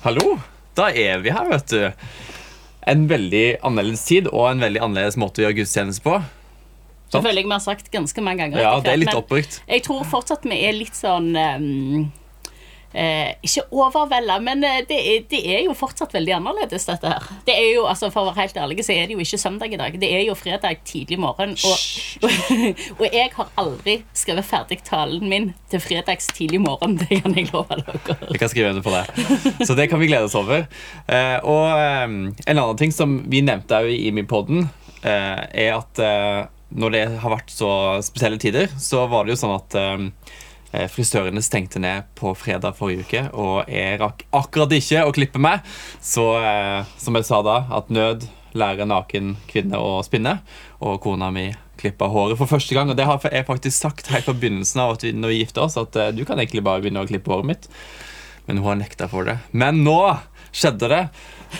Hallo! Da er vi her, vet du. En veldig annerledes tid og en veldig annerledes måte å gjøre gudstjeneste på. Det føler jeg vi har sagt ganske mange ganger. Ja, det er litt opprykt. oppbrukt. Jeg tror fortsatt vi er litt sånn ehm, eh, Ikke overvelda, men eh, det er, det er jo fortsatt veldig annerledes, dette her. Det er jo, altså For å være helt ærlig, så er det jo ikke søndag i dag. Det er jo fredag tidlig morgen. Og, og jeg har aldri skrevet ferdig talen min til fredags tidlig morgen. Det kan jeg love dere. Vi kan skrive under på det. Så det kan vi glede oss over. Eh, og eh, en annen ting som vi nevnte òg i Mipodden, eh, er at eh, når det har vært så spesielle tider, så var det jo sånn at frisørene stengte ned på fredag forrige uke, og jeg rakk akkurat ikke å klippe meg. Så eh, som jeg sa da, at nød lærer naken kvinne å spinne. Og kona mi klippa håret for første gang. Og det har jeg faktisk sagt helt fra begynnelsen av at vi, når vi gifta oss, at eh, du kan egentlig bare begynne å klippe håret mitt. Men hun har nekta for det. Men nå skjedde det.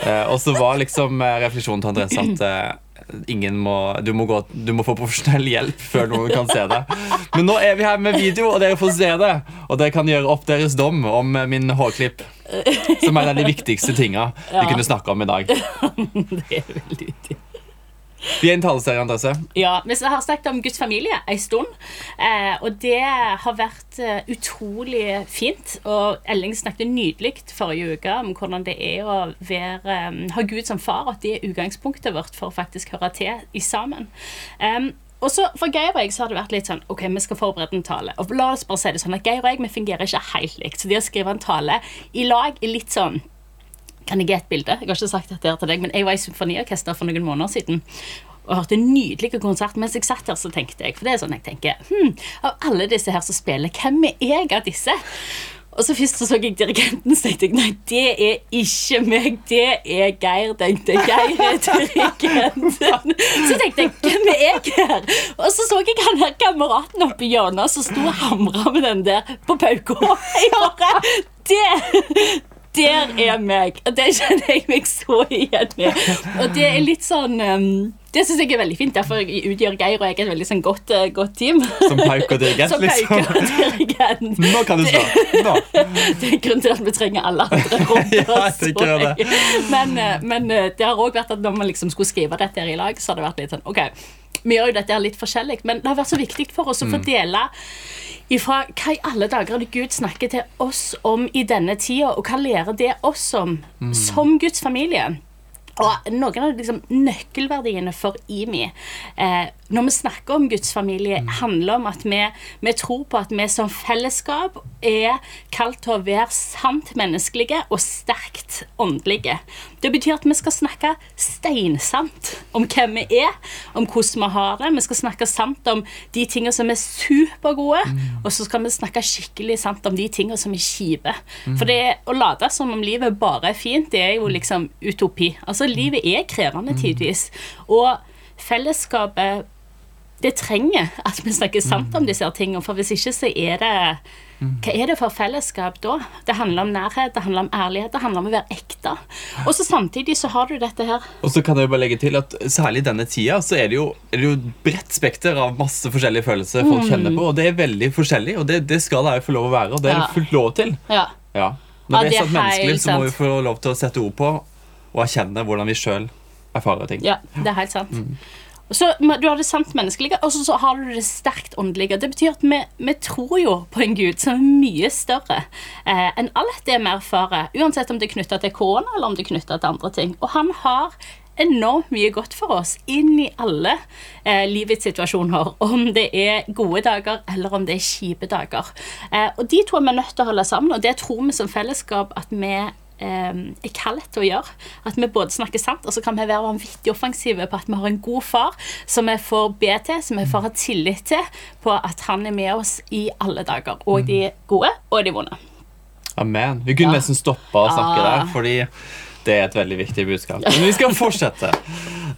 Eh, og så var liksom eh, refleksjonen til Andres at eh, må, du, må gå, du må få profesjonell hjelp før noen kan se det. Men nå er vi her med video, og dere får se det. Og dere kan gjøre opp deres dom om min hårklipp. Som er en av de viktigste tinga vi kunne snakke om i dag. Det er veldig viktig. Vi er en taleserie, Andrese. Ja, Vi har snakket om Guds familie en stund. Eh, og det har vært eh, utrolig fint. Og Elling snakket nydelig forrige uke om hvordan det er å være, eh, ha Gud som far. At det er utgangspunktet vårt for å faktisk høre til i sammen. Og så For Geir og jeg så har det vært litt sånn Ok, vi skal forberede en tale. Og la oss bare si det sånn at Geir og jeg vi fungerer ikke helt likt. Så det å skrive en tale i lag er litt sånn kan jeg gi et bilde? Jeg har ikke sagt dette her til deg, men jeg var i symfoniorkester for noen måneder siden og hørte en nydelig konsert. Mens jeg satt her, så tenkte jeg For det er sånn jeg tenker hm, Av alle disse her som spiller, hvem er jeg av disse? Og så først så, så jeg dirigenten, så tenkte jeg nei, det er ikke meg, det er Geir. tenkte jeg. Geir er dirigenten. Så tenkte jeg, hvem er jeg her? Og så så jeg han her kameraten oppe i hjørnet som sto og hamra med den der på bare, det der er meg. Og det kjenner jeg meg så igjen med. Og det er litt sånn um, Det syns jeg er veldig fint. Derfor utgjør Geir og jeg et veldig sånn godt, eh, godt team. Som pauk og dirigent, Som liksom. dirigent. Nå kan du slå. Nå. Det er grunnen til at vi trenger alle andre rundt Ja, oss. tenker det. Men, eh, men eh, det har òg vært at når man liksom skulle skrive dette her i lag, så har det vært litt sånn OK, vi gjør jo dette her litt forskjellig, men det har vært så viktig for oss å Mm. få dele ifra hva i alle dager er det Gud snakker til oss om i denne tida, og hva lærer det oss om Mm. som Guds familie? Og noen av liksom, nøkkelverdiene for IMI eh, når vi snakker om Guds familie, handler om at vi, vi tror på at vi som fellesskap er kalt til å være sant menneskelige og sterkt åndelige. Det betyr at vi skal snakke steinsant om hvem vi er, om hvordan vi har det. Vi skal snakke sant om de tingene som er supergode, og så skal vi snakke skikkelig sant om de tingene som er kjipe. For det å late som om livet bare er fint, det er jo liksom utopi. Altså, livet er krevende tidvis. Og fellesskapet det trenger at vi snakker sant om disse tingene, for hvis ikke så er det hva er det for fellesskap da? Det handler om nærhet, det handler om ærlighet, det handler om å være ekte. Og så samtidig så har du dette her Og så kan jeg bare legge til at Særlig i denne tida så er det jo, er det jo et bredt spekter av masse forskjellige følelser folk kjenner på. Og det er veldig forskjellig, og det, det skal det jo få lov å være. Og det er det fullt lov til. Ja. Ja. Når vi det er sånn menneskelig, så må vi få lov til å sette ord på og erkjenne hvordan vi sjøl erfarer ting. Ja, det er helt sant. Og Så Du har det sant menneskelige, og så, så har du det sterkt åndelige. Det betyr at vi, vi tror jo på en Gud som er mye større eh, enn alt det vi erfarer. Uansett om det er knytta til korona eller om det er knytta til andre ting. Og han har enormt mye godt for oss inn i alle eh, livets situasjoner. Om det er gode dager eller om det er kjipe dager. Eh, og de to er vi nødt til å holde sammen, og det tror vi som fellesskap at vi er kalt til å gjøre. At vi både snakker sant, og så kan vi være vanvittig offensive på at vi har en god far som vi får be til, som vi får ha tillit til på at han er med oss i alle dager. Og de gode og de vonde. Amen. Vi kunne Ja. nesten stoppa å snakke Ah. der, fordi det er et veldig viktig budskap. Men vi skal fortsette.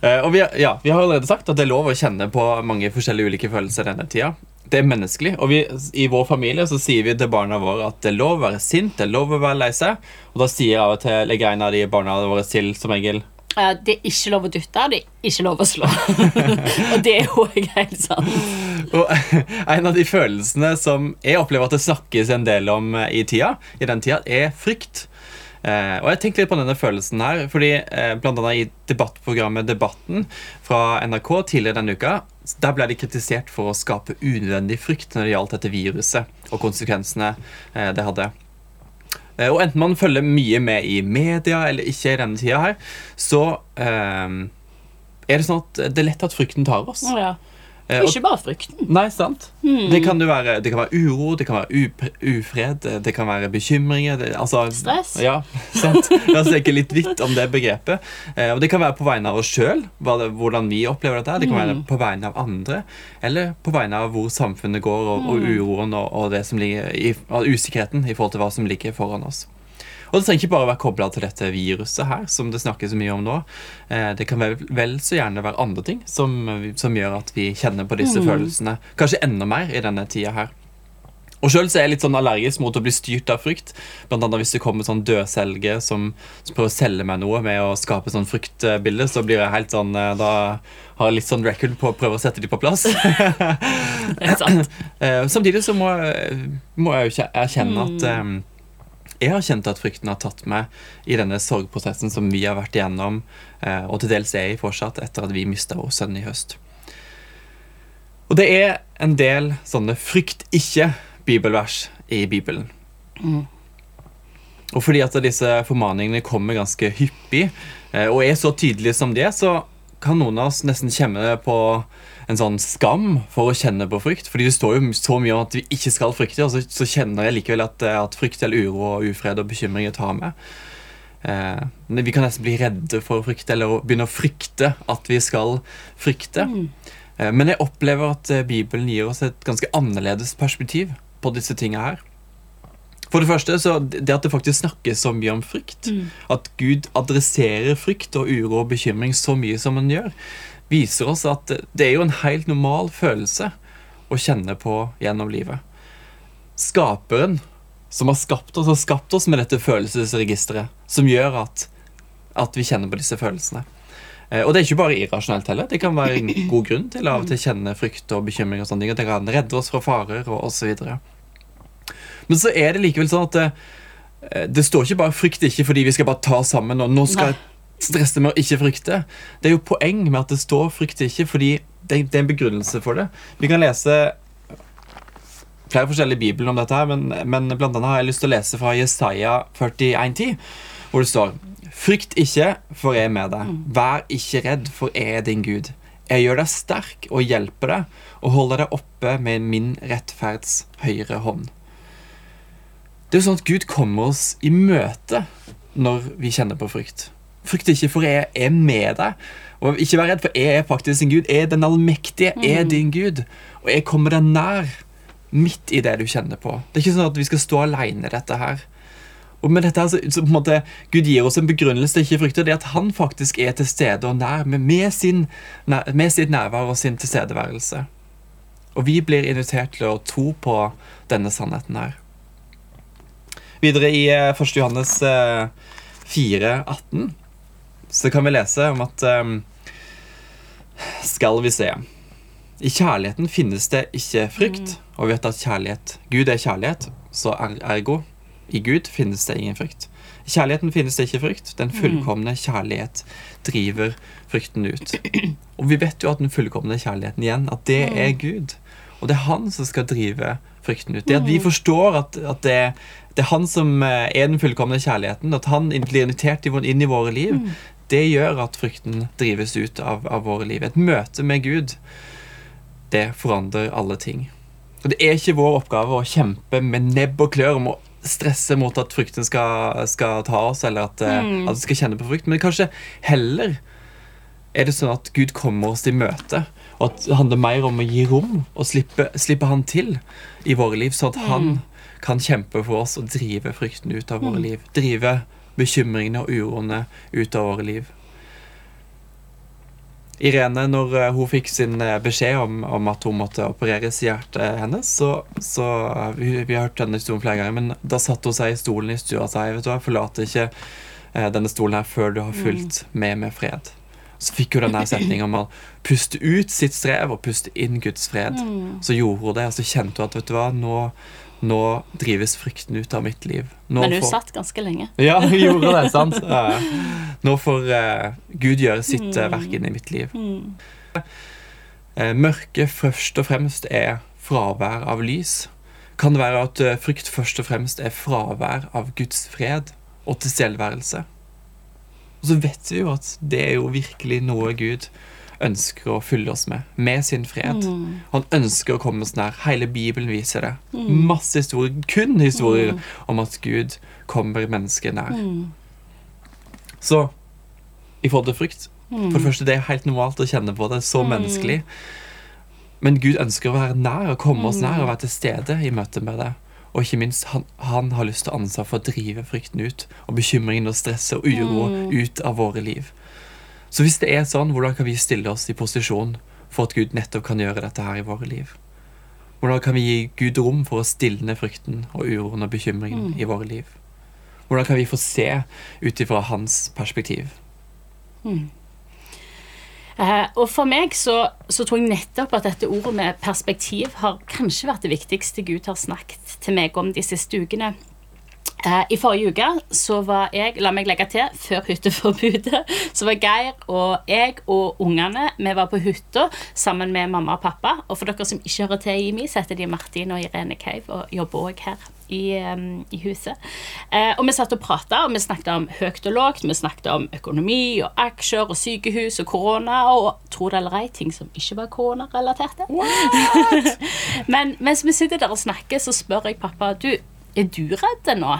Eh, og vi, ja, vi har allerede sagt at det er lov å kjenne på mange forskjellige ulike følelser denne tida. Det er menneskelig, og vi, i vår familie så sier vi til barna våre at det er lov å være sint, det er lov å være lei seg. Og da sier jeg av og til legger en av de barna våre til som regel uh, Det er ikke lov å dytte, det er ikke lov å slå. og det er jo helt sant. Og en av de følelsene som jeg opplever at det snakkes en del om eh, i tida, i den tida, er frykt. Eh, og jeg tenkte litt på denne følelsen her, fordi eh, blant annet i debattprogrammet Debatten fra NRK tidligere denne uka, der ble de kritisert for å skape unødvendig frykt når det gjaldt dette viruset og konsekvensene eh, det hadde. Eh, og enten man følger mye med i media eller ikke i denne tida her, så eh, er det sånn at det er lett at frykten tar oss. Ja. Eh, Og ikke bare frykten. Nei, sant? Det, kan være, det kan være uro, det kan være ufred, det kan være bekymringer det, altså, Stress. Ja, sant? La oss tenke litt vidt om det begrepet. Eh, og Det kan være på vegne av oss sjøl, hvordan vi opplever dette. Det kan være på vegne av andre, eller på vegne av hvor samfunnet går, og, og uroen og, og det som ligger i, usikkerheten i forhold til hva som ligger foran oss. Og det trenger ikke bare å være kobla til dette viruset her, som det snakkes så mye om nå. Eh, Det kan vel, vel så gjerne være andre ting som, som gjør at vi kjenner på disse følelsene. Kanskje enda mer i denne tida her. Og Sjøl er jeg litt sånn allergisk mot å bli styrt av frykt. Blant annet hvis det kommer sånn dødselgere som, som prøver å selge meg noe med å skape sånn fryktbilde, så blir jeg helt sånn eh, Da har jeg litt sånn record på å prøve å sette de på plass. Det er sant. Eh, Samtidig så må, må jeg jo kje- erkjenne at eh, jeg har kjent at frykten har tatt meg i denne sorgprosessen som vi har vært igjennom, eh, og til dels er i fortsatt etter at vi mista vår sønn i høst. Og det er en del sånne frykt ikke-bibelvers i Bibelen. Og fordi at disse formaningene kommer ganske hyppig, eh, og er så tydelige som de er, så kan noen av oss nesten kjenne på en sånn skam for å kjenne på frykt. Fordi det står jo så mye om at vi ikke skal frykte, og så, så kjenner jeg likevel at, eh, at frykt eller uro og ufred og bekymringer tar med. Eh, men vi kan nesten bli redde for å frykte, eller å begynne å frykte at vi skal frykte. Eh, men jeg opplever at eh, Bibelen gir oss et ganske annerledes perspektiv på disse tinga her. For det første, så det at det faktisk snakkes så mye om frykt, at Gud adresserer frykt og uro og bekymring så mye som han gjør, viser oss at det er jo en helt normal følelse å kjenne på gjennom livet. Skaperen som har skapt oss, har skapt oss med dette følelsesregisteret, som gjør at, at vi kjenner på disse følelsene. Eh, Og det er ikke bare irrasjonelt heller. Det kan være en god grunn til av og til kjenne frykt og bekymring. og sånne ting, og Det kan redde oss fra farer og osv. Men så er det likevel sånn at det, det står ikke bare 'frykt ikke' fordi vi skal bare ta sammen og nå skal jeg stresse med å ikke frykte. Det er jo poeng med at det står 'frykt ikke' fordi det, det er en begrunnelse for det. Vi kan lese flere forskjellige i Bibelen om dette, her, men, men blant annet har jeg lyst til å lese fra Jesaja 41,10, hvor det står Frykt ikke, for jeg er med deg. Vær ikke redd, for jeg er din Gud. Jeg gjør deg sterk og hjelper deg og holder deg oppe med min rettferds høyre hånd. Det er jo sånn at Gud kommer oss i møte når vi kjenner på frykt. Frykt ikke, for jeg er med deg. Og ikke vær redd, for jeg er faktisk din Gud. Jeg er den allmektige, jeg er din Gud. Og jeg kommer deg nær midt i det du kjenner på. Det er ikke sånn at vi skal stå alene i dette her. Og med dette her, så, så på en måte, Gud gir oss en begrunnelse til ikke å frykte. Det er at han faktisk er til stede og nær med, med, sin, med sitt nærvær og sin tilstedeværelse. Og vi blir invitert til å tro på denne sannheten her. Videre i eh, 1. Johannes eh, 4, 18, så kan vi lese om at um, Skal vi se I kjærligheten finnes det ikke frykt, og vi vet at kjærlighet Gud er kjærlighet, så er ergo i Gud finnes det ingen frykt. I kjærligheten finnes det ikke frykt. Den fullkomne kjærlighet driver frykten ut. Og vi vet jo at den fullkomne kjærligheten igjen, at det er Gud. Og det er han som skal drive frykten ut. Det at vi forstår at, at det, det er han som eh, er den fullkomne kjærligheten, at han blir invitert inn i våre liv, det gjør at frykten drives ut av, av våre liv. Et møte med Gud, det forandrer alle ting. Og Det er ikke vår oppgave å kjempe med nebb og klør om å stresse mot at frykten skal, skal ta oss, eller at, mm. at vi skal kjenne på frykt, men kanskje heller er det sånn at Gud kommer oss i møte, og at det handler mer om å gi rom og slippe, slippe Han til i våre liv, sånn at Han kan kjempe for oss og drive frykten ut av våre liv. Drive bekymringene og uroene ut av våre liv. Irene, når eh, hun fikk sin eh, beskjed om, om at hun måtte opereres i hjertet hennes, så, så vi, vi har hørt denne historien flere ganger, men da satte hun seg i stolen i stua og sa vet du hva, jeg forlater ikke eh, denne stolen her før du har fulgt med med fred. Så fikk hun denne setningen om å puste ut sitt strev og puste inn Guds fred. Så gjorde hun det, og så kjente hun at vet du hva, nå, Nå drives frykten ut av mitt liv. Nå Men hun får- satt ganske lenge. Ja, hun gjorde det, sant? Nå får eh, Gud gjøre sitt mm. verk inn i mitt liv. Mm. mørke først og fremst er fravær av lys. Kan det være at eh, frykt først og fremst er fravær av Guds fred og tilstedeværelse? Og så vet vi jo at det er jo virkelig noe Gud ønsker å fylle oss med, med sin fred. Han ønsker å komme oss nær. Hele Bibelen viser det. Masse historier, kun historier om at Gud kommer mennesket nær. Så i forhold til frykt For det første, det er helt normalt å kjenne på det. Så menneskelig. Men Gud ønsker å være nær og komme oss nær og være til stede i møte med det. Og ikke minst, han, han har lyst til å ansvar for å drive frykten ut. Og bekymringen og stresset og uro ut av våre liv. Så hvis det er sånn, hvordan kan vi stille oss i posisjon for at Gud nettopp kan gjøre dette her i våre liv? Hvordan kan vi gi Gud rom for å stilne frykten og uroen og bekymringen i våre liv? Hvordan kan vi få se ut ifra hans perspektiv? Eh, og for meg så, så tror jeg nettopp at dette ordet med perspektiv har kanskje vært det viktigste Gud har snakket til meg om de siste ukene. Eh, I forrige uke så var jeg, la meg legge til, før hytteforbudet, så var Geir og jeg og ungene vi var på hytta sammen med mamma og pappa. Og for dere som ikke hører til i IMI, så heter de Martin og Irene Cave og jobber òg her i, um, i huset. Eh, og vi satt og prata, og vi snakket om høyt og lågt. Vi snakket om økonomi og aksjer og sykehus og korona og tro det eller ei, ting som ikke var koronarelaterte. Men mens vi sitter der og snakker, så spør jeg pappa du, er du redd nå?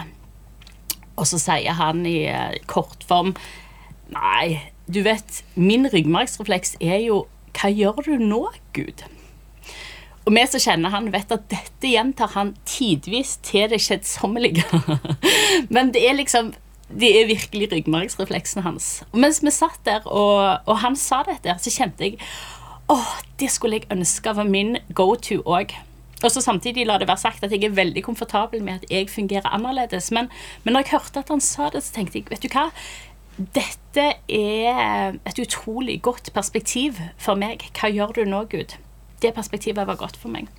Og så sier han i kort kortform Nei, du vet, min ryggmargsrefleks er jo Hva gjør du nå, Gud? Og vi som kjenner han, vet at dette gjentar han tidvis til det kjedsommelige. Men det er liksom Det er virkelig ryggmargsrefleksen hans. Og mens vi satt der, og, og han sa dette, så kjente jeg Åh, det skulle jeg ønske var min go-to òg. Og så samtidig la det være sagt at jeg er veldig komfortabel med at jeg fungerer annerledes. Men, men når jeg hørte at han sa det, så tenkte jeg vet du hva? Dette er et utrolig godt perspektiv for meg. Hva gjør du nå, Gud? Det perspektivet var godt for meg.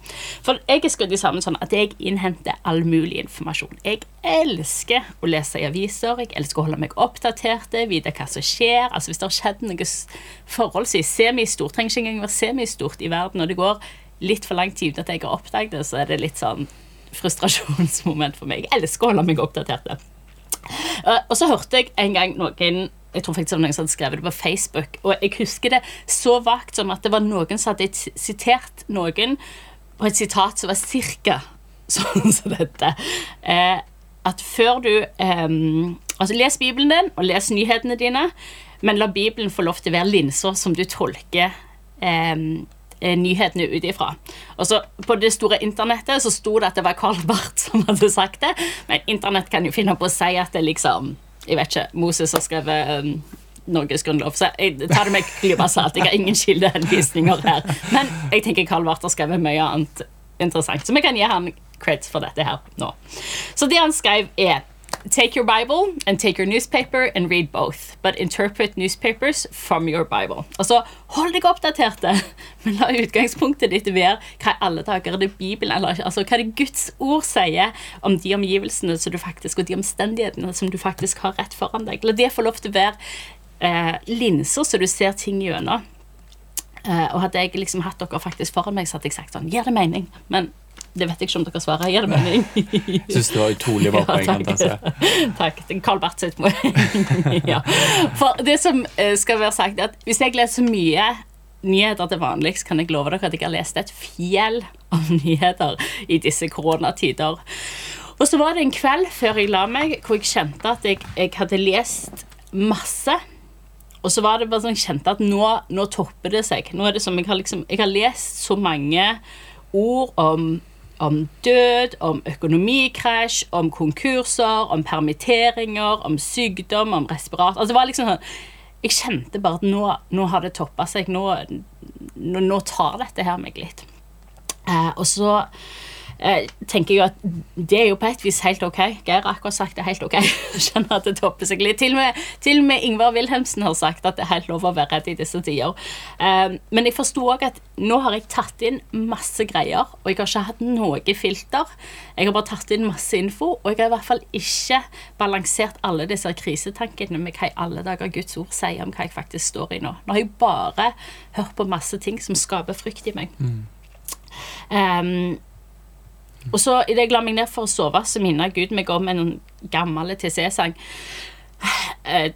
For jeg er skrudd sammen sånn at jeg innhenter all mulig informasjon. Jeg elsker å lese i aviser, jeg elsker å holde meg oppdatert, vite hva som skjer. Altså Hvis det har skjedd noe forholdsvis semistort, trenger ikke engang være semistort i verden, og det går litt for lang tid uten at jeg har oppdaget det, så er det litt sånn frustrasjonsmoment for meg. Jeg elsker å holde meg oppdatert. Uh, og så hørte jeg en gang noen Jeg tror faktisk det var noen som hadde skrevet det på Facebook. Og jeg husker det så vagt som at det var noen som hadde sitert noen på et sitat som var cirka sånn som dette. Eh, at før du eh, Altså, les Bibelen din, og les nyhetene dine, men la Bibelen få lov til å være linser som du tolker eh, eh, nyhetene ut ifra. Og så På det store internettet så sto det at det var Karl Barth som hadde sagt det, men internett kan jo finne på å si at det liksom Jeg vet ikke. Moses har skrevet um, Norges grunnlov, så jeg tar det med klype. Jeg har ingen kildehenvisninger her. Men jeg tenker Karl Barth har skrevet mye annet interessant, så vi kan gi han creds for dette her nå. Så det han skrev, er Take your Bible and take your newspaper and read both, but interpret newspapers from your Bible. Altså, hold deg oppdaterte, men la utgangspunktet ditt være hva alle dager er det Bibelen, eller ikke, altså hva det Guds ord sier om de omgivelsene som du faktisk, og de omstendighetene som du faktisk har rett foran deg. La det få lov til å være eh, linser så du ser ting gjennom. Eh, og hadde jeg liksom hatt dere faktisk foran meg, så hadde jeg sagt sånn Gir det mening? Men det vet jeg ikke om dere svarer. Gir det mening? Syns det var utrolig bra poeng. Ja, takk. Takk. Carl er Barth sitt poeng. ja. For det som eh, skal være sagt, er at hvis jeg leser mye nyheter til vanlig, så kan jeg love dere at jeg har lest et fjell av nyheter i disse koronatider. Og så var det en kveld før jeg la meg, hvor jeg kjente at jeg, jeg hadde lest masse. Og så var det bare sånn, jeg kjente at nå, nå topper det seg. Nå er det som jeg har, liksom, jeg har lest så mange ord om, om død, om økonomikrasj, om konkurser, om permitteringer, om sykdom, om respirat. Altså det var liksom sånn Jeg kjente bare at nå, nå har det toppa seg. Nå, nå, nå tar dette her meg litt. Eh, og så eh, tenker jeg at det er jo på et vis helt ok. Geir har akkurat sagt det er helt ok. Skjønner at det topper seg litt. Til og med, til og med Ingvar Wilhelmsen har sagt at det er helt lov å være redd i disse tider. Eh, men jeg forsto òg at nå har jeg tatt inn masse greier, og jeg har ikke hatt noe filter. Jeg har bare tatt inn masse info, og jeg har i hvert fall ikke balansert alle disse krisetankene med hva i alle dager Guds ord sier om hva jeg faktisk står i nå. Nå har jeg bare hørt på masse ting som skaper frykt i meg. Um, og så idet jeg la meg ned for å sove, så minner Gud meg om en gammel TC-sang. Eh,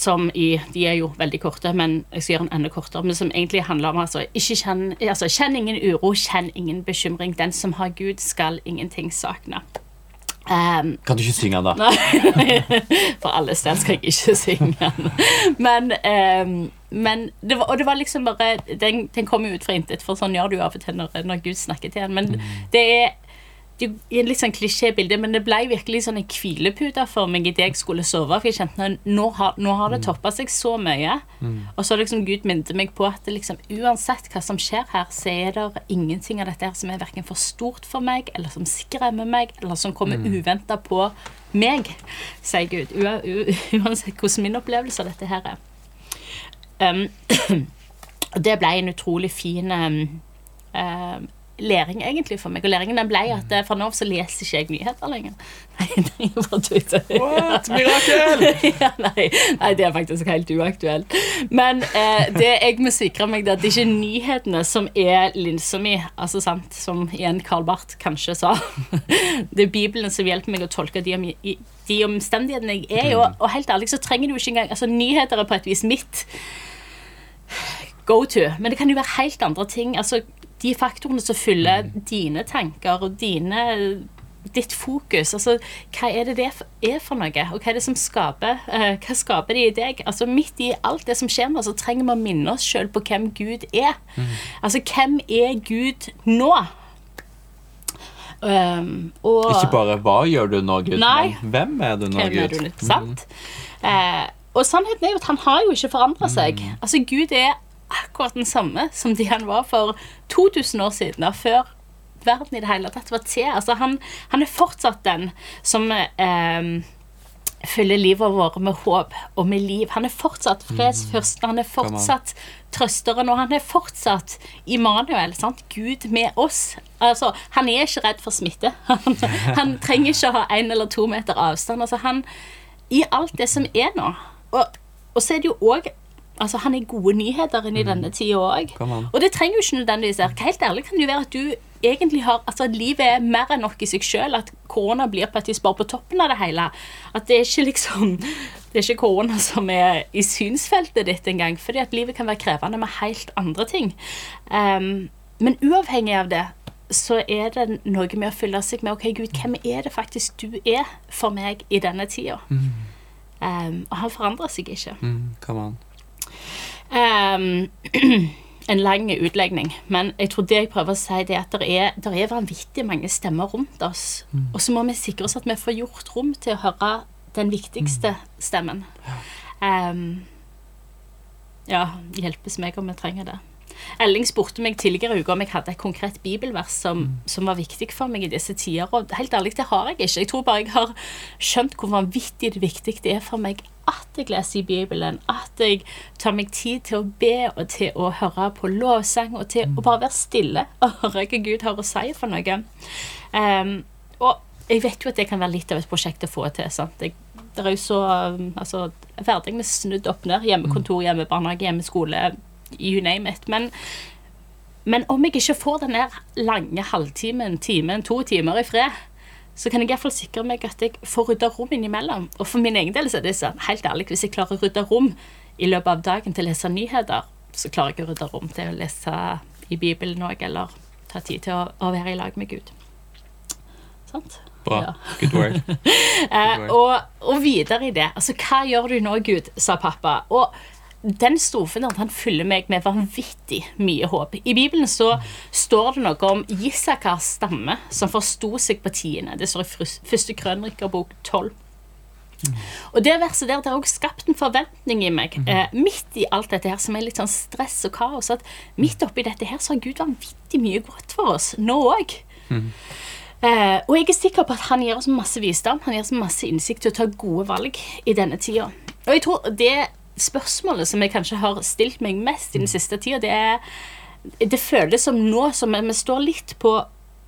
som i De er jo veldig korte, men jeg skal gjøre den enda kortere. Men som egentlig handler om altså, ikke kjenn, altså, kjenn ingen uro, kjenn ingen bekymring. Den som har Gud, skal ingenting sakne. Um, Kan du ikke synge den, da? For alles del skal jeg ikke synge den. Men, um, men det var, Og det var liksom bare Den, den kom jo ut fra intet, for sånn gjør du av og til når, når Gud snakker til en. Men det er det er litt sånn klisjébilde, men det ble virkelig sånn en hvilepute for meg idet jeg skulle sove. For jeg kjente at nå har, nå har det toppa seg så mye. Og så liksom Gud minnet meg på at liksom, uansett hva som skjer her, så er det ingenting av dette her som er verken for stort for meg, eller som skremmer meg, eller som kommer uventa på meg, sier Gud. Uansett hvordan min opplevelse av dette her er. Um, det ble en utrolig fin um, um, læring egentlig for meg. Og læringen den ble at eh, fra nå av så leser ikke jeg nyheter lenger. Nei, nei, jeg bare. What? Mirakel! ja, nei, nei, det er faktisk helt uaktuelt. Men eh, det jeg må sikre meg, det er at det ikke er nyhetene som er linsa mi. Altså sant, Som igjen Carl Barth kanskje sa. Det er Bibelen som hjelper meg å tolke de, om, de omstendighetene jeg er i. Og, og helt ærlig så trenger du ikke engang altså Nyheter er på et vis mitt go to. Men det kan jo være helt andre ting. Altså de faktorene som fyller dine tanker og dine ditt fokus. Altså, hva er det det er for noe, og hva er det som skaper uh, Hva skaper det i deg? Altså, Midt i alt det som skjer nå, så trenger vi å minne oss sjøl på hvem Gud er. Altså, hvem er Gud nå? Um, og Ikke bare 'hva gjør du nå, Gud', Nei. men 'hvem er du nå, hvem er Gud'? du sant? Mm. Uh, og sannheten er jo at han har jo ikke forandra seg. Altså, Gud er akkurat den samme som de han var for 2000 år siden, da, før verden i det hele tatt var til. Altså, han, han er fortsatt den som eh, fyller livet vårt med håp og med liv. Han er fortsatt fredsfyrsten, han er fortsatt trøsteren, og han er fortsatt Immanuel. Sant? Gud med oss. Altså, han er ikke redd for smitte. Han, han trenger ikke å ha én eller to meter avstand. Altså, han, I alt det som er nå. Og, og så er det jo òg Altså, han er gode nyheter inn i denne tida òg. Og det trenger jo ikke nødvendigvis være Helt ærlig kan det jo være at du egentlig har Altså, at livet er mer enn nok i seg sjøl. At korona blir på et vis bare på toppen av det hele. At det er ikke liksom Det er ikke korona som er i synsfeltet ditt engang. Fordi at livet kan være krevende med helt andre ting. Um, men uavhengig av det så er det noe med å fylle seg med OK, Gud, hvem er det faktisk du er for meg i denne tida? Um, og han forandrer seg ikke. Mm, come on. Ehm, en lang utlegning. Men jeg tror det jeg prøver å si, det er at det er, der er vanvittig mange stemmer rundt oss. Og så må vi sikre oss at vi får gjort rom til å høre den viktigste stemmen. Um, ja, hjelpes meg om vi trenger det. Elling spurte meg tidligere i uka om jeg hadde et konkret bibelvers som, som var viktig for meg i disse tider. Og helt ærlig, det har jeg ikke. Jeg tror bare jeg har skjønt hvor vanvittig viktig det er for meg at jeg leser i Bibelen, at jeg tar meg tid til å be og til å høre på lovsang og til å bare være stille og høre hva Gud har å si for noe. Um, og jeg vet jo at det kan være litt av et prosjekt å få til. sant? Jeg, det er jo så altså, Hverdagen er snudd opp ned. Hjemmekontor, hjemmebarnehage, hjemmeskole, you name it. Men, men om jeg ikke får den der lange halvtimen, timen, to timer i fred, så kan jeg i hvert fall sikre meg at jeg får rydda rom innimellom. Og for min egen del så er det sånn, helt ærlig, hvis jeg klarer å rydde rom i løpet av dagen til å lese nyheter, så klarer jeg å rydde rom til å lese i Bibelen òg, eller ta tid til å, å være i lag med Gud. Sant? Bra. Ja. Good word. Eh, og, og videre i det. Altså, hva gjør du nå, Gud, sa pappa. Og den strofen der, han fyller meg med vanvittig mye håp. I Bibelen så står det noe om Isakars stamme som forsto seg på tiende. Det står i første Krønrikerbok 12. Og det verset der, det har også skapt en forventning i meg. Eh, midt i alt dette her som er litt sånn stress og kaos. At midt oppi dette her så har Gud vanvittig mye godt for oss nå òg. Eh, og jeg er sikker på at han gir oss masse visdom, han gir oss masse innsikt til å ta gode valg i denne tida. Og jeg tror det spørsmålet som jeg kanskje har stilt meg mest i den siste tida, det er Det føles som nå som vi står litt på,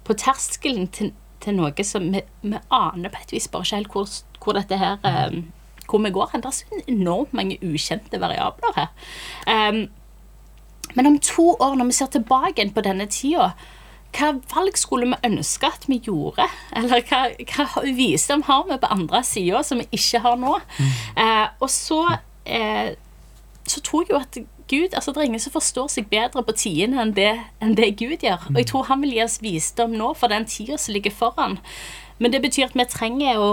på terskelen til, til noe som vi, vi aner på et vis bare ikke helt hvor, hvor dette her um, Hvor vi går hen. Det er så enormt mange ukjente variabler her. Um, men om to år, når vi ser tilbake på denne tida, hva valg skulle vi ønske at vi gjorde? Eller hva, hva visdom har vi på andre sida som vi ikke har nå? Eh, og så, eh, så tror jeg jo at Gud altså Det er ingen som forstår seg bedre på tidene enn det, enn det Gud gjør. Og jeg tror han vil gi oss visdom nå for den tida som ligger foran. Men det betyr at vi trenger å,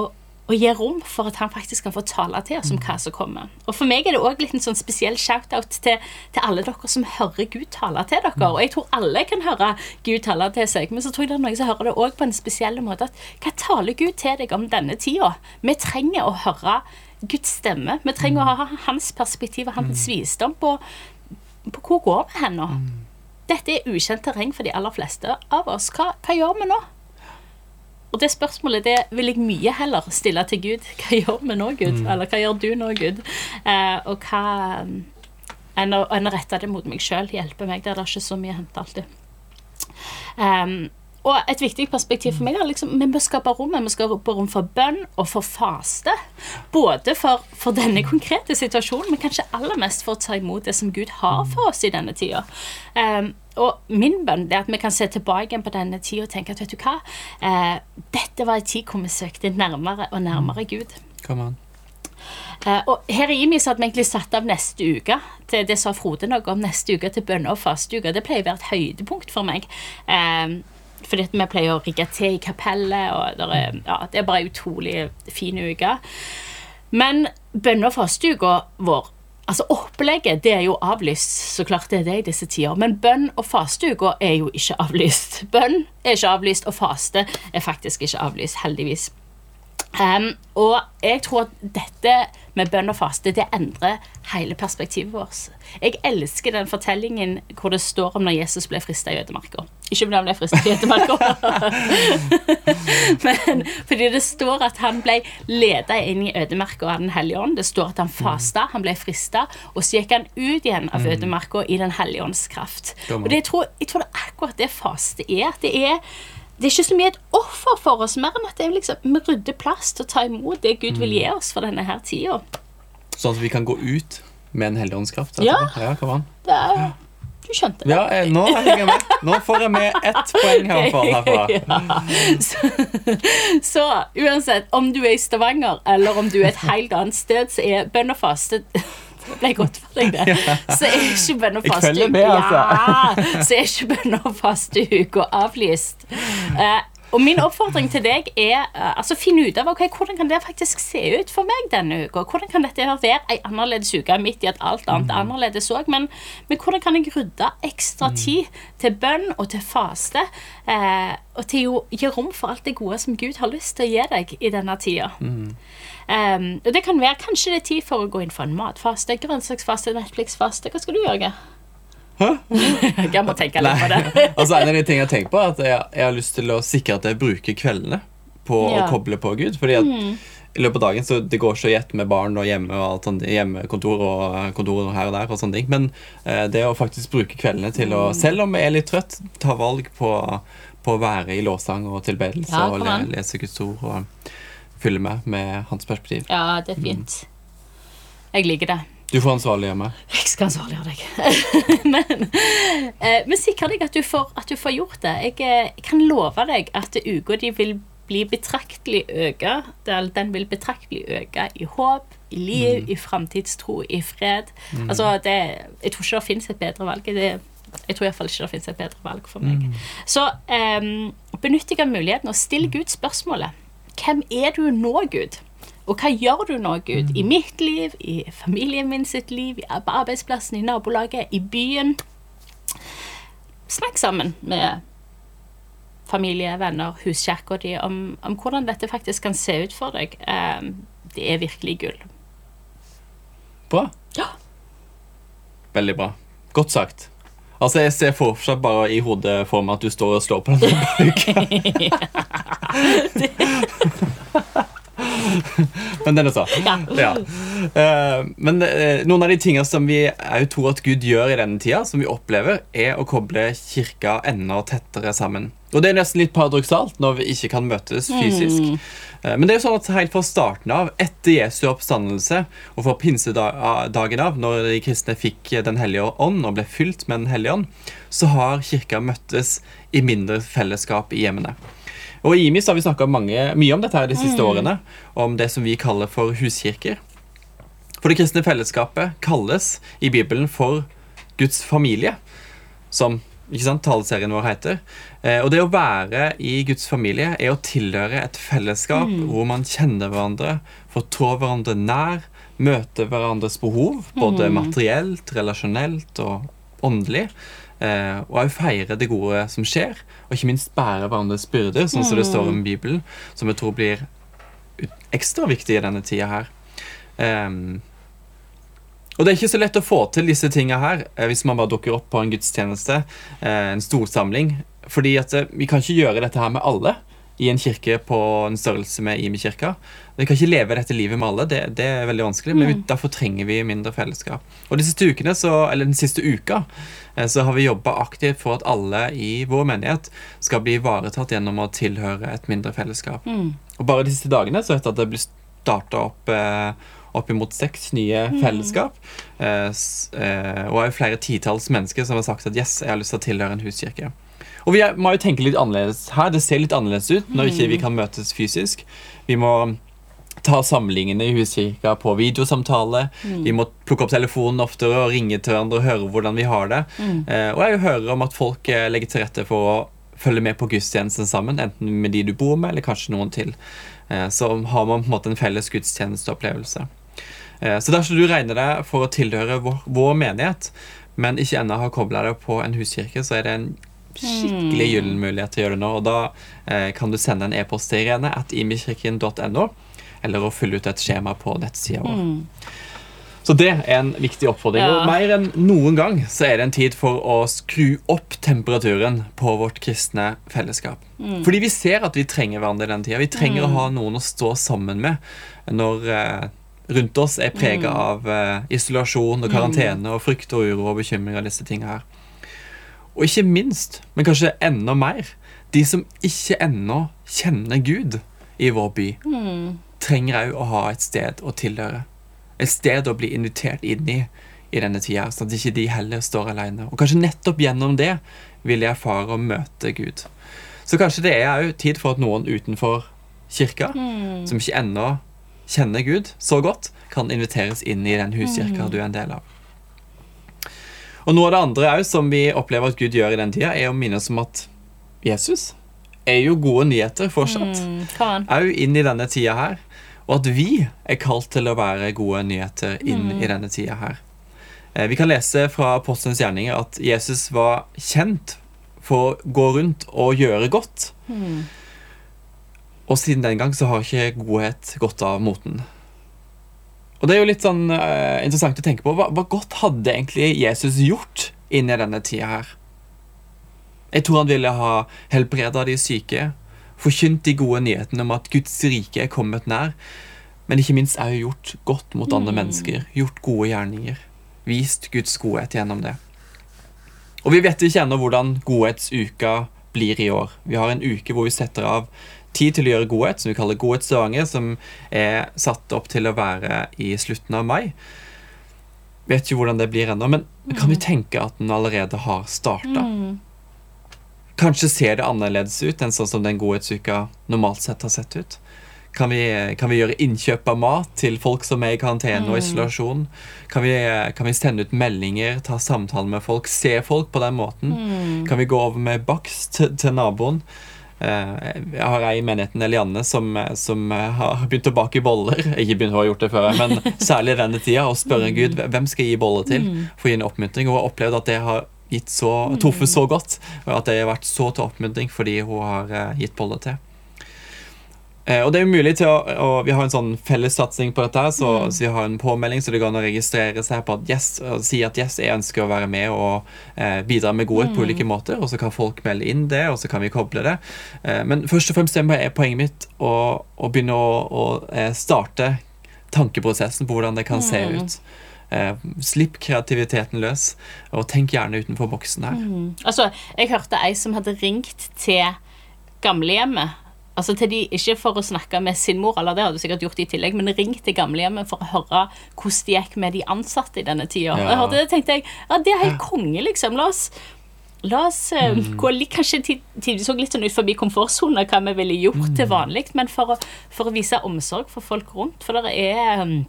å gi rom for at han faktisk kan få tale til oss om hva som kommer. Og For meg er det òg litt en sånn spesiell shout-out til, til alle dere som hører Gud tale til dere. Og jeg tror alle kan høre Gud tale til seg, men så tror jeg det er noen som hører det òg på en spesiell måte. at Hva taler Gud til deg om denne tida? Vi trenger å høre Guds stemme. Vi trenger å ha hans perspektiv og hans visdom på, på hvor går vi hen nå. Dette er ukjent terreng for de aller fleste av oss. Hva, hva gjør vi nå? Og det spørsmålet det vil jeg mye heller stille til Gud. Hva gjør vi nå, Gud? Eller hva gjør du nå, Gud? Eh, og hva enn å, enn å rette det mot meg sjøl. Hjelpe meg. Der er det ikke så mye å hente alltid. Um, og et viktig perspektiv for meg er liksom, vi må skape rom. Vi må skape rom for bønn og for faste. Både for, for denne konkrete situasjonen, men kanskje aller mest for å ta imot det som Gud har for oss i denne tida. Um, og min bønn er at vi kan se tilbake på denne tida og tenke at vet du hva, eh, dette var en tid hvor vi søkte nærmere og nærmere Gud. Come on. Eh, og her i IMI så hadde vi egentlig satt av neste uke til det sa Frode noe om neste uke til bønne- og fasteuke. Det pleier å være et høydepunkt for meg. Eh, fordi at vi pleier å rigge til i kapellet, og det er, ja, det er bare ei utrolig fin uke. Men bønne- og fasteuka vår Altså Opplegget det er jo avlyst, så klart det er det i disse tider. Men bønn og fasteuka er jo ikke avlyst. Bønn er ikke avlyst, og faste er faktisk ikke avlyst, heldigvis. Um, og jeg tror at dette med bønn og faste det endrer hele perspektivet vårt. Jeg elsker den fortellingen hvor det står om når Jesus ble frista i ødemarka. Ikke om han ble frista i ødemarka, men fordi det står at han ble leda inn i ødemarka av Den hellige ånd. Det står at han fasta, han ble frista, og så gikk han ut igjen av ødemarka i Den hellige ånds kraft. Og det, jeg, tror, jeg tror det er akkurat det faste er. At det er det er ikke så mye et offer for oss, mer enn at det liksom, vi rydder plass til å ta imot det Gud vil gi oss for denne her tida. Sånn at vi kan gå ut med en helligåndskraft? Ja. ja. Det er, du skjønte det. Ja, jeg, nå henger jeg med. Nå får jeg med ett poeng herfra. herfra. Ja. Så, så uansett, om du er i Stavanger, eller om du er et helt annet sted, så er bønn og faste det ble godt for deg, det. Så er ikke bønn og faste altså. Ja, så er ikke bønn og faste uka avlyst. Eh, og min oppfordring til deg er eh, altså finne ut av okay, hvordan kan det faktisk se ut for meg denne uka. Hvordan kan dette være ei annerledes uke midt i at alt annet er annerledes òg. Men, men hvordan kan jeg rydde ekstra tid til bønn og til faste? Eh, og til å gi rom for alt det gode som Gud har lyst til å gi deg i denne tida. Um, og det kan være kanskje det er tid for å gå inn for en matfaste, grønnsaksfaste, Netflix-faste. Hva skal du gjøre? Hæ? Jeg må tenke litt på det. altså En av de tingene jeg tenker på, er at jeg, jeg har lyst til å sikre at jeg bruker kveldene på Ja. å koble på Gud. Fordi at i løpet av dagen så det går ikke i ett med barn og hjemme og alt sånt, hjemmekontor og eh, kontor her og der. og sånne ting Men eh, det å faktisk bruke kveldene til å, selv om jeg er litt trøtt, ta valg på, på å være i lovsang og tilbedelse Ja, og le, lese Guds ord og fylle med med hans perspektiv. Ja, det er fint. Jeg liker det. Du får ansvarliggjøre meg. Jeg skal ansvarliggjøre deg. men, eh, men sikre deg at du, får, at du får gjort det. Jeg jeg kan love deg at uka di vil bli betraktelig øke. Den den vil betraktelig øke i håp, i liv, i framtidstro, i fred. Altså, det, jeg tror ikke det finnes et bedre valg. Det, jeg tror iallfall ikke det finnes et bedre valg for meg. Så eh, benytt deg av muligheten og still Gud spørsmålet. Hvem er du nå, Gud? Og hva gjør du nå, Gud? I mitt liv, i familien min sitt liv, i- på arbeidsplassen, i nabolaget, i byen. Snakk sammen med familie, venner, huskirka di om, om hvordan dette faktisk kan se ut for deg. Eh, det er virkelig gull. Bra. Ja. Veldig bra. Godt sagt. Altså, Jeg ser fortsatt bare i hodet for meg at du står og slår på den bauken. Men den er så. Ja. Ja. Eh, men eh, noen av de tingene som vi òg tror at Gud gjør i denne tida, som vi opplever, er å koble kirka enda tettere sammen. Og det er nesten litt paradoksalt når vi ikke kan møtes fysisk. Eh, Men det er jo sånn at helt fra starten av, etter Jesu oppstandelse og fra pinsedagen av, når de kristne fikk Den hellige ånd og ble fylt med Den hellige ånd, så har kirka møttes i mindre fellesskap i hjemmene. Og I IMI så har vi snakka mye om dette her de siste årene, om det som vi kaller for huskirker. For det kristne fellesskapet kalles i Bibelen for Guds familie, som ikke sant, taleserien vår heter. Eh, og det å være i Guds familie er å tilhøre et fellesskap hvor man kjenner hverandre, får trå hverandre nær, møter hverandres behov, både materielt, relasjonelt og åndelig. Eh, og òg feire det gode som skjer, og ikke minst bære hverandres byrder, sånn som det står om Bibelen, som jeg tror blir ekstra viktig i denne tida her. Ehm, og det er ikke så lett å få til disse tinga her eh, hvis man bare dukker opp på en gudstjeneste, eh, en storsamling. Fordi at eh, vi kan ikke gjøre dette her med alle i en kirke på en størrelse med Imi kirka. Vi kan ikke leve dette livet med alle, det, det er veldig vanskelig. Men vi, derfor trenger vi mindre fellesskap. Og de siste ukene, så, eller den siste uka så har vi jobba aktivt for at alle i vår menighet skal bli ivaretatt gjennom å tilhøre et mindre fellesskap. Og bare de siste dagene så vet jeg at det blir starta opp eh, oppimot seks nye fellesskap. Mm. s- eh, og er flere titalls mennesker som har sagt at yes, jeg har lyst til å tilhøre en huskirke. Og vi er, må jo tenke litt annerledes her. Det ser litt annerledes ut når ikke vi kan møtes fysisk. Vi må ta samlingene i huskirka på videosamtale. Vi må plukke opp telefonen oftere og ringe til hverandre og høre hvordan vi har det. Eh, og jeg hører om at folk eh, legger til rette for å følge med på gudstjenesten sammen, enten med de du bor med, eller kanskje noen til. Eh, så har man på en måte en felles gudstjenesteopplevelse. Eh, Så dersom du regner deg for å tilhøre vår, vår menighet, men ikke ennå har kobla deg på en huskirke, så er det en skikkelig gyllen mulighet til å gjøre det nå. Og da eh, kan du sende en e-post til Irene at imikirken.no, eller å fylle ut et skjema på nettsida vår. Så det er en viktig oppfordring. Ja. Og mer enn noen gang så er det en tid for å skru opp temperaturen på vårt kristne fellesskap. Fordi vi ser at vi trenger hverandre i den tida. Vi trenger å ha noen å stå sammen med når eh, rundt oss er prega av uh, isolasjon og karantene og frykt og uro og bekymring og disse tingene her. Og ikke minst, men kanskje enda mer, de som ikke ennå kjenner Gud i vår by, trenger òg å ha et sted å tilhøre. Et sted å bli invitert inn i i denne tida, sånn at ikke de heller står alene. Og kanskje nettopp gjennom det vil jeg erfare å møte Gud. Så kanskje det er òg tid for at noen utenfor kirka, som ikke ennå kjenner Gud så godt, kan inviteres inn i den huskirka du er en del av. Og noe av det andre også, som vi opplever at Gud gjør i den tida, er å minne oss om at Jesus er jo gode nyheter fortsatt. Mm, Kom inn i denne tida her. Og at vi er kalt til å være gode nyheter inn i denne tida her. Eh, Vi kan lese fra Apostelens gjerninger at Jesus var kjent for å gå rundt og gjøre godt. Og siden den gang så har ikke godhet gått av moten. Og det er jo litt sånn uh, interessant å tenke på. Hva, hva godt hadde egentlig Jesus gjort inn i denne tida her? Jeg tror han ville ha helbreda de syke, forkynt de gode nyhetene om at Guds rike er kommet nær, men ikke minst er jo gjort godt mot andre mennesker, gjort gode gjerninger, vist Guds godhet gjennom det. Og vi vet ikke ennå hvordan godhetsuka blir i år. Vi har en uke hvor vi setter av tid til å gjøre godhet, som vi kaller Godhetsdager, som er satt opp til å være i slutten av mai. Vet ikke hvordan det blir ennå, men kan vi tenke at den allerede har starta? Kanskje ser det annerledes ut enn sånn som den godhetsuka normalt sett har sett ut. Kan vi, kan vi gjøre innkjøp av mat til folk som er i karantene og isolasjon? Kan vi, kan vi sende ut meldinger, ta samtaler med folk, se folk på den måten? Kan vi gå over med bakst til, til naboen? Eh, Jeg har ei i menigheten, Elianne, som, som har begynt å bake boller. Ikke begynt å ha gjort det før, men særlig i denne tida. Og spørre Gud hvem skal jeg gi boller til for å gi en oppmuntring. Hun har opplevd at det har gitt så, truffet så godt, og at det har vært så til oppmuntring fordi hun har eh, gitt boller til. Eh, og det er jo mulig til å, og Vi har en sånn fellessatsing på dette, så, Mm. så vi har en påmelding så det går an å registrere seg på at yes, og si at yes, jeg ønsker å være med og eh, bidra med godhet Mm. på ulike måter. Og så kan folk melde inn det, og så kan vi koble det. Eh, men først og fremst er poenget mitt å, å begynne å, å eh, starte tankeprosessen på hvordan det kan se Mm. ut. Eh, slipp kreativiteten løs, og tenk gjerne utenfor boksen her. Mm. Altså, jeg hørte ei som hadde ringt til gamlehjemmet. Altså til de, Ikke for å snakke med sin mor, eller det hadde du sikkert gjort i tillegg, men ring til gamlehjemmet for å høre hvordan det gikk med de ansatte i denne tida. Ja. Det, tenkte jeg, ja, det er helt konge, liksom. La oss La oss eh, Mm. gå litt, kanskje tidvis så litt sånn ut forbi komfortsona hva vi ville gjort Mm. til vanlig, men for å, for å vise omsorg for folk rundt. For det er um,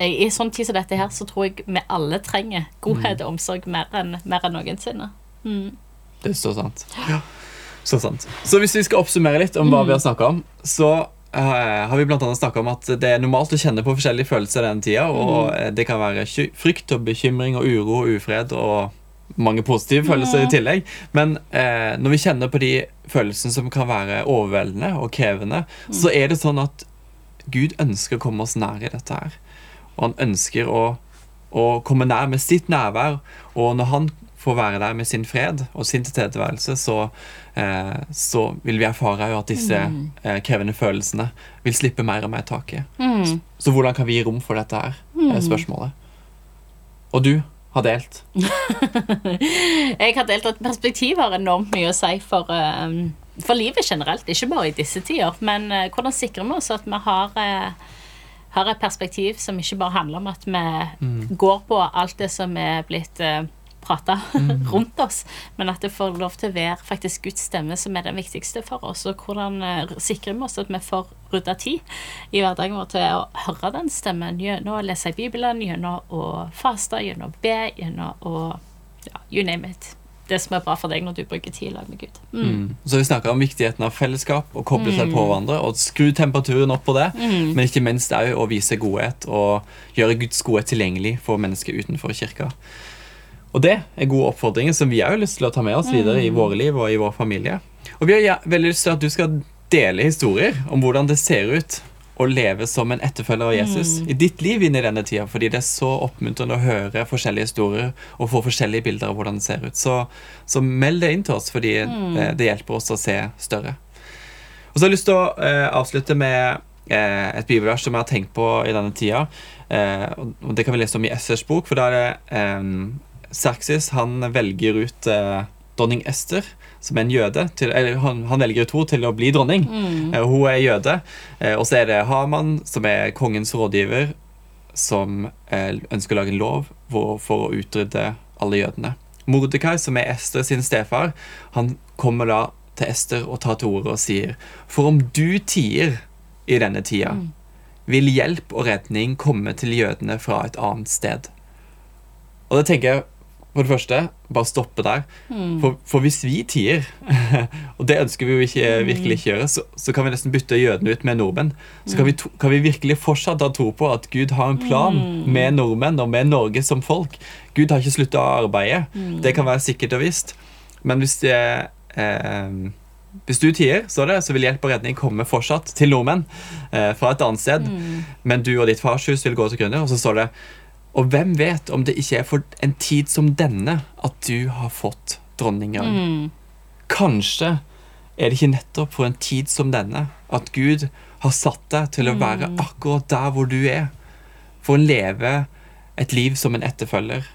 I sånn tid som dette her, så tror jeg vi alle trenger godhet og omsorg mer enn, mer enn noensinne. Mm. Det er så sant. Så sant. Så hvis vi skal oppsummere litt om hva vi har snakka om, så uh, har vi blant annet om at det er normalt å kjenne på forskjellige følelser denne tida, og mm. det kan være frykt og bekymring og uro og ufred og mange positive følelser i tillegg. Men eh, når vi kjenner på de følelsene som kan være overveldende og krevende, så er det sånn at Gud ønsker å komme oss nær i dette her. Og han ønsker å, å komme nær med sitt nærvær. Og når han får være der med sin fred og sin tilstedeværelse, så, eh, så vil vi erfare jo at disse eh, krevende følelsene vil slippe mer og mer taket. Mm. Så hvordan kan vi gi rom for dette her? er spørsmålet. Og du har delt. Jeg har delt at perspektiv har enormt mye å si for, um for livet generelt, ikke bare i disse tider. Men uh, hvordan sikrer vi oss at vi har, uh, har et perspektiv som ikke bare handler om at vi går på alt det som er blitt uh, prata rundt oss, men at det får lov til å være faktisk Guds stemme som er den viktigste for oss. Og hvordan eh, sikrer vi oss at vi får rydda tid i hverdagen vår til å høre den stemmen gjennom å lese i Bibelen, gjennom å faste, gjennom å be, gjennom å ja, you name it. Det som er bra for deg når du bruker tid i lag med Gud. Mm. Mm. Så vi snakker om viktigheten av fellesskap og koble seg på hverandre og skru temperaturen opp på det. Men ikke minst òg å vise godhet og gjøre Guds godhet tilgjengelig for mennesker utenfor kirka. Og det er gode oppfordringer som vi òg har lyst til å ta med oss videre i våre liv og i vår familie. Og vi har veldig lyst til at du skal dele historier om hvordan det ser ut å leve som en etterfølger av Jesus i ditt liv inn i denne tida, fordi det er så oppmuntrende å høre forskjellige historier og få forskjellige bilder av hvordan det ser ut. Så, så meld det inn til oss, fordi det, det hjelper oss å se større. Og så har jeg lyst til å eh, avslutte med eh, et bibelvers som jeg har tenkt på i denne tida. Eh, og og det kan vi lese om i Essers bok, for da er det eh, han velger ut eh, dronning Ester, som er en jøde, til, eller han, han velger ut henne til å bli dronning. Eh, hun er jøde. Eh, og så er det Haman, som er kongens rådgiver, som eh, ønsker å lage en lov for, for å utrydde alle jødene. Mordekai, som er Ester sin stefar, han kommer da til Ester og tar til orde og sier For om du tier i denne tida, vil hjelp og redning komme til jødene fra et annet sted. Og det tenker jeg for det første, bare stoppe der. For, for hvis vi tier, og det ønsker vi jo ikke, virkelig ikke gjøre, så, så kan vi nesten bytte jødene ut med nordmenn. Så kan vi, to, kan vi virkelig fortsatt ha tro på at Gud har en plan med nordmenn og med Norge som folk. Gud har ikke slutta å arbeide. Det kan være sikkert og visst. Men hvis det eh, hvis du tier, så, det, så vil hjelp og redning komme fortsatt til nordmenn eh, fra et annet sted. Men du og ditt fars hus vil gå til grunne. Og så står det Og hvem vet om det ikke er for en tid som denne at du har fått dronningrang? Kanskje er det ikke nettopp for en tid som denne at Gud har satt deg til å være akkurat der hvor du er, for å leve et liv som en etterfølger.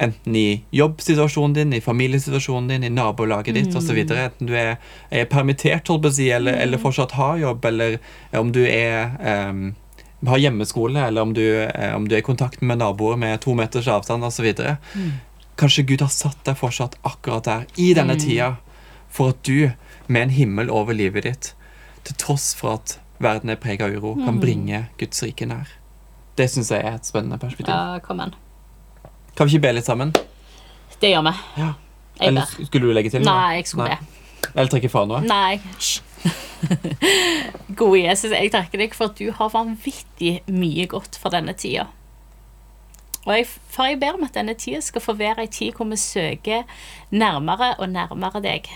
Enten i jobbsituasjonen din, i familiesituasjonen din, i nabolaget ditt osv. Enten du er, er permittert, si, eller, eller fortsatt har jobb, eller om du er em, har hjemmeskole, eller om du, eh, om du er i kontakt med naboer med to meters avstand osv. Kanskje Gud har satt deg fortsatt akkurat der, i denne tida, for at du, med en himmel over livet ditt, til tross for at verden er preget av uro, kan bringe Guds rike nær. Det syns jeg er et spennende perspektiv. Ja, kom igjen. Kan vi ikke be litt sammen? Det gjør vi. Ja. Jeg Eller ber. skulle du legge til? noe? Nei, jeg skulle be. Eller trekke fra noe? Nei. Gode Jesus, jeg takker deg for at du har vanvittig mye godt for denne tida. Og jeg, for jeg ber om at denne tida skal få være ei tid hvor vi søker nærmere og nærmere deg.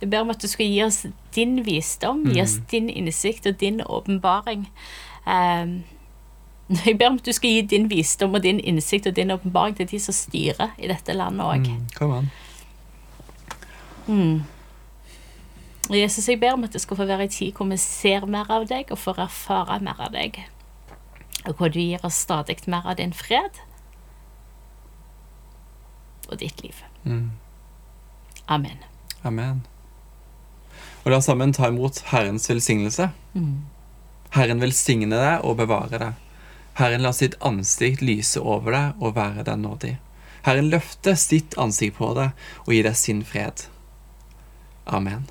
Jeg ber om at du skal gi oss din visdom, gi oss din innsikt og din åpenbaring. Eh, jeg ber om at du skal gi din visdom og din innsikt og din åpenbaring til de som styrer i dette landet òg. Mm. Jesus, jeg ber om at det skal få være en tid hvor vi ser mer av deg og får erfare mer av deg. Og hvor du gir oss stadig mer av din fred og ditt liv. Mm. Amen. Amen. Og la oss sammen ta imot Herrens velsignelse. Herren velsigne deg og bevare deg. Herren la sitt ansikt lyse over deg og være deg nådig. Herren løfte sitt ansikt på deg og gi deg sin fred. Amen.